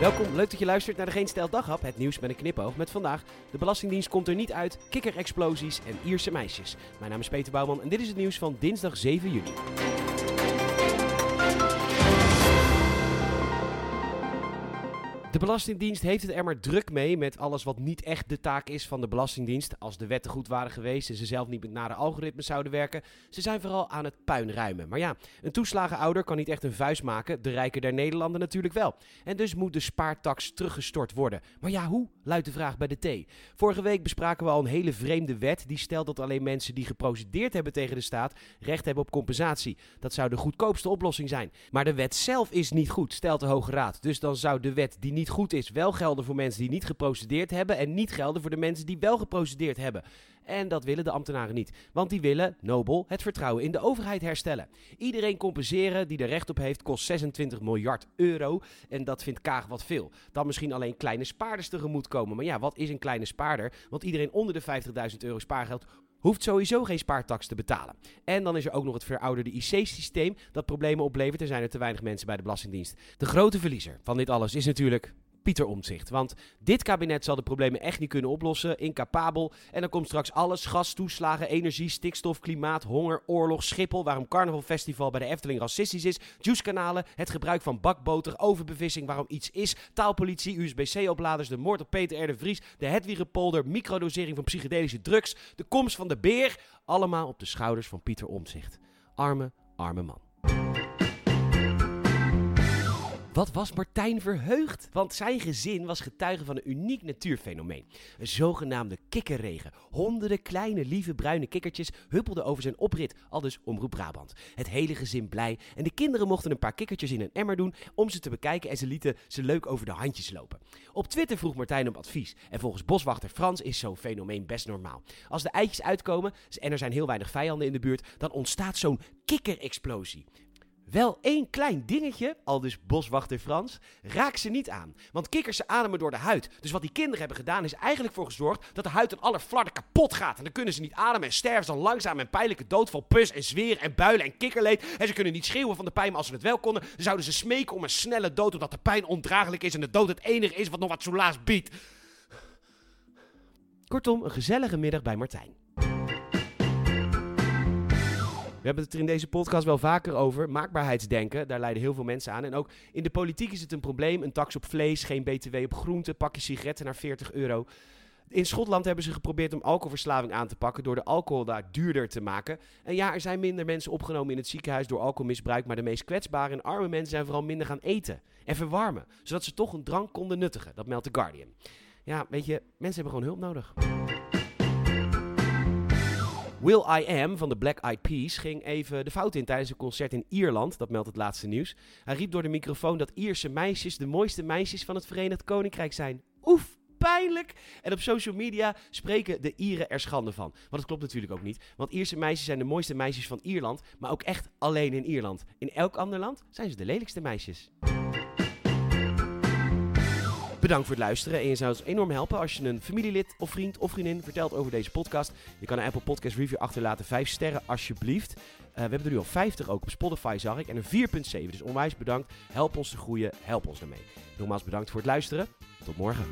Welkom, leuk dat je luistert naar de Geen Daghap, het nieuws met een knipoog. Met vandaag, de Belastingdienst komt er niet uit, kikkerexplosies en Ierse meisjes. Mijn naam is Peter Bouwman en dit is het nieuws van dinsdag 7 juni. De Belastingdienst heeft het er maar druk mee met alles wat niet echt de taak is van de Belastingdienst. Als de wetten goed waren geweest en ze zelf niet met nare algoritmes zouden werken. Ze zijn vooral aan het puin ruimen. Maar ja, een toeslagenouder kan niet echt een vuist maken, de rijken der Nederlanden natuurlijk wel. En dus moet de spaartax teruggestort worden. Maar ja, hoe? Luidt de vraag bij de T. Vorige week bespraken we al een hele vreemde wet die stelt dat alleen mensen die geprocedeerd hebben tegen de staat recht hebben op compensatie. Dat zou de goedkoopste oplossing zijn. Maar de wet zelf is niet goed, stelt de Hoge Raad. Dus dan zou de wet die niet goed is wel gelden voor mensen die niet geprocedeerd hebben en niet gelden voor de mensen die wel geprocedeerd hebben. En dat willen de ambtenaren niet, want die willen, nobel, het vertrouwen in de overheid herstellen. Iedereen compenseren die er recht op heeft kost 26 miljard euro en dat vindt Kaag wat veel. Dan misschien alleen kleine spaarders tegemoet komen. Maar ja, wat is een kleine spaarder? Want iedereen onder de 50.000 euro spaargeld hoeft sowieso geen spaartax te betalen. En dan is er ook nog het verouderde IC-systeem dat problemen oplevert. Er zijn er te weinig mensen bij de Belastingdienst. De grote verliezer van dit alles is natuurlijk Pieter Omtzigt. Want dit kabinet zal de problemen echt niet kunnen oplossen, incapabel. En dan komt straks alles, gas, toeslagen, energie, stikstof, klimaat, honger, oorlog, Schiphol, waarom carnavalfestival bij de Efteling racistisch is, juicekanalen, het gebruik van bakboter, overbevissing, waarom iets is, taalpolitie, USB-C-opladers, de moord op Peter R. de Vries, de microdosering van psychedelische drugs, de komst van de beer, allemaal op de schouders van Pieter Omtzigt. Arme, arme man. Wat was Martijn verheugd? Want zijn gezin was getuige van een uniek natuurfenomeen. Een zogenaamde kikkerregen. Honderden kleine, lieve bruine kikkertjes huppelden over zijn oprit, al dus Omroep Brabant. Het hele gezin blij en de kinderen mochten een paar kikkertjes in een emmer doen om ze te bekijken en ze lieten ze leuk over de handjes lopen. Op Twitter vroeg Martijn om advies en volgens boswachter Frans is zo'n fenomeen best normaal. Als de eitjes uitkomen en er zijn heel weinig vijanden in de buurt, dan ontstaat zo'n kikkerexplosie. Wel één klein dingetje, al dus boswachter Frans, raak ze niet aan. Want kikkers ademen door de huid. Dus wat die kinderen hebben gedaan is eigenlijk voor gezorgd dat de huid aan alle flarden kapot gaat. En dan kunnen ze niet ademen en sterven ze dan langzaam en pijnlijke dood van pus en zweer en builen en kikkerleed. En ze kunnen niet schreeuwen van de pijn, maar als ze het wel konden, dan zouden ze smeken om een snelle dood. Omdat de pijn ondraaglijk is en de dood het enige is wat nog wat soelaas biedt. Kortom, een gezellige middag bij Martijn. We hebben het er in deze podcast wel vaker over. Maakbaarheidsdenken, daar leiden heel veel mensen aan. En ook in de politiek is het een probleem. Een tax op vlees, geen btw op groenten, pakje sigaretten naar 40 euro. In Schotland hebben ze geprobeerd om alcoholverslaving aan te pakken door de alcohol daar duurder te maken. En ja, er zijn minder mensen opgenomen in het ziekenhuis door alcoholmisbruik, maar de meest kwetsbare en arme mensen zijn vooral minder gaan eten en verwarmen, zodat ze toch een drank konden nuttigen. Dat meldt The Guardian. Ja, weet je, mensen hebben gewoon hulp nodig. Will I Am van de Black Eyed Peas ging even de fout in tijdens een concert in Ierland. Dat meldt het laatste nieuws. Hij riep door de microfoon dat Ierse meisjes de mooiste meisjes van het Verenigd Koninkrijk zijn. Oef, pijnlijk. En op social media spreken de Ieren er schande van. Want dat klopt natuurlijk ook niet. Want Ierse meisjes zijn de mooiste meisjes van Ierland. Maar ook echt alleen in Ierland. In elk ander land zijn ze de lelijkste meisjes. Bedankt voor het luisteren en je zou ons enorm helpen als je een familielid of vriend of vriendin vertelt over deze podcast. Je kan een Apple Podcast Review achterlaten, 5 sterren alsjeblieft. Uh, we hebben er nu al 50 ook op Spotify zag ik en een 4.7, dus onwijs bedankt. Help ons te groeien, help ons daarmee. Nogmaals bedankt voor het luisteren. Tot morgen.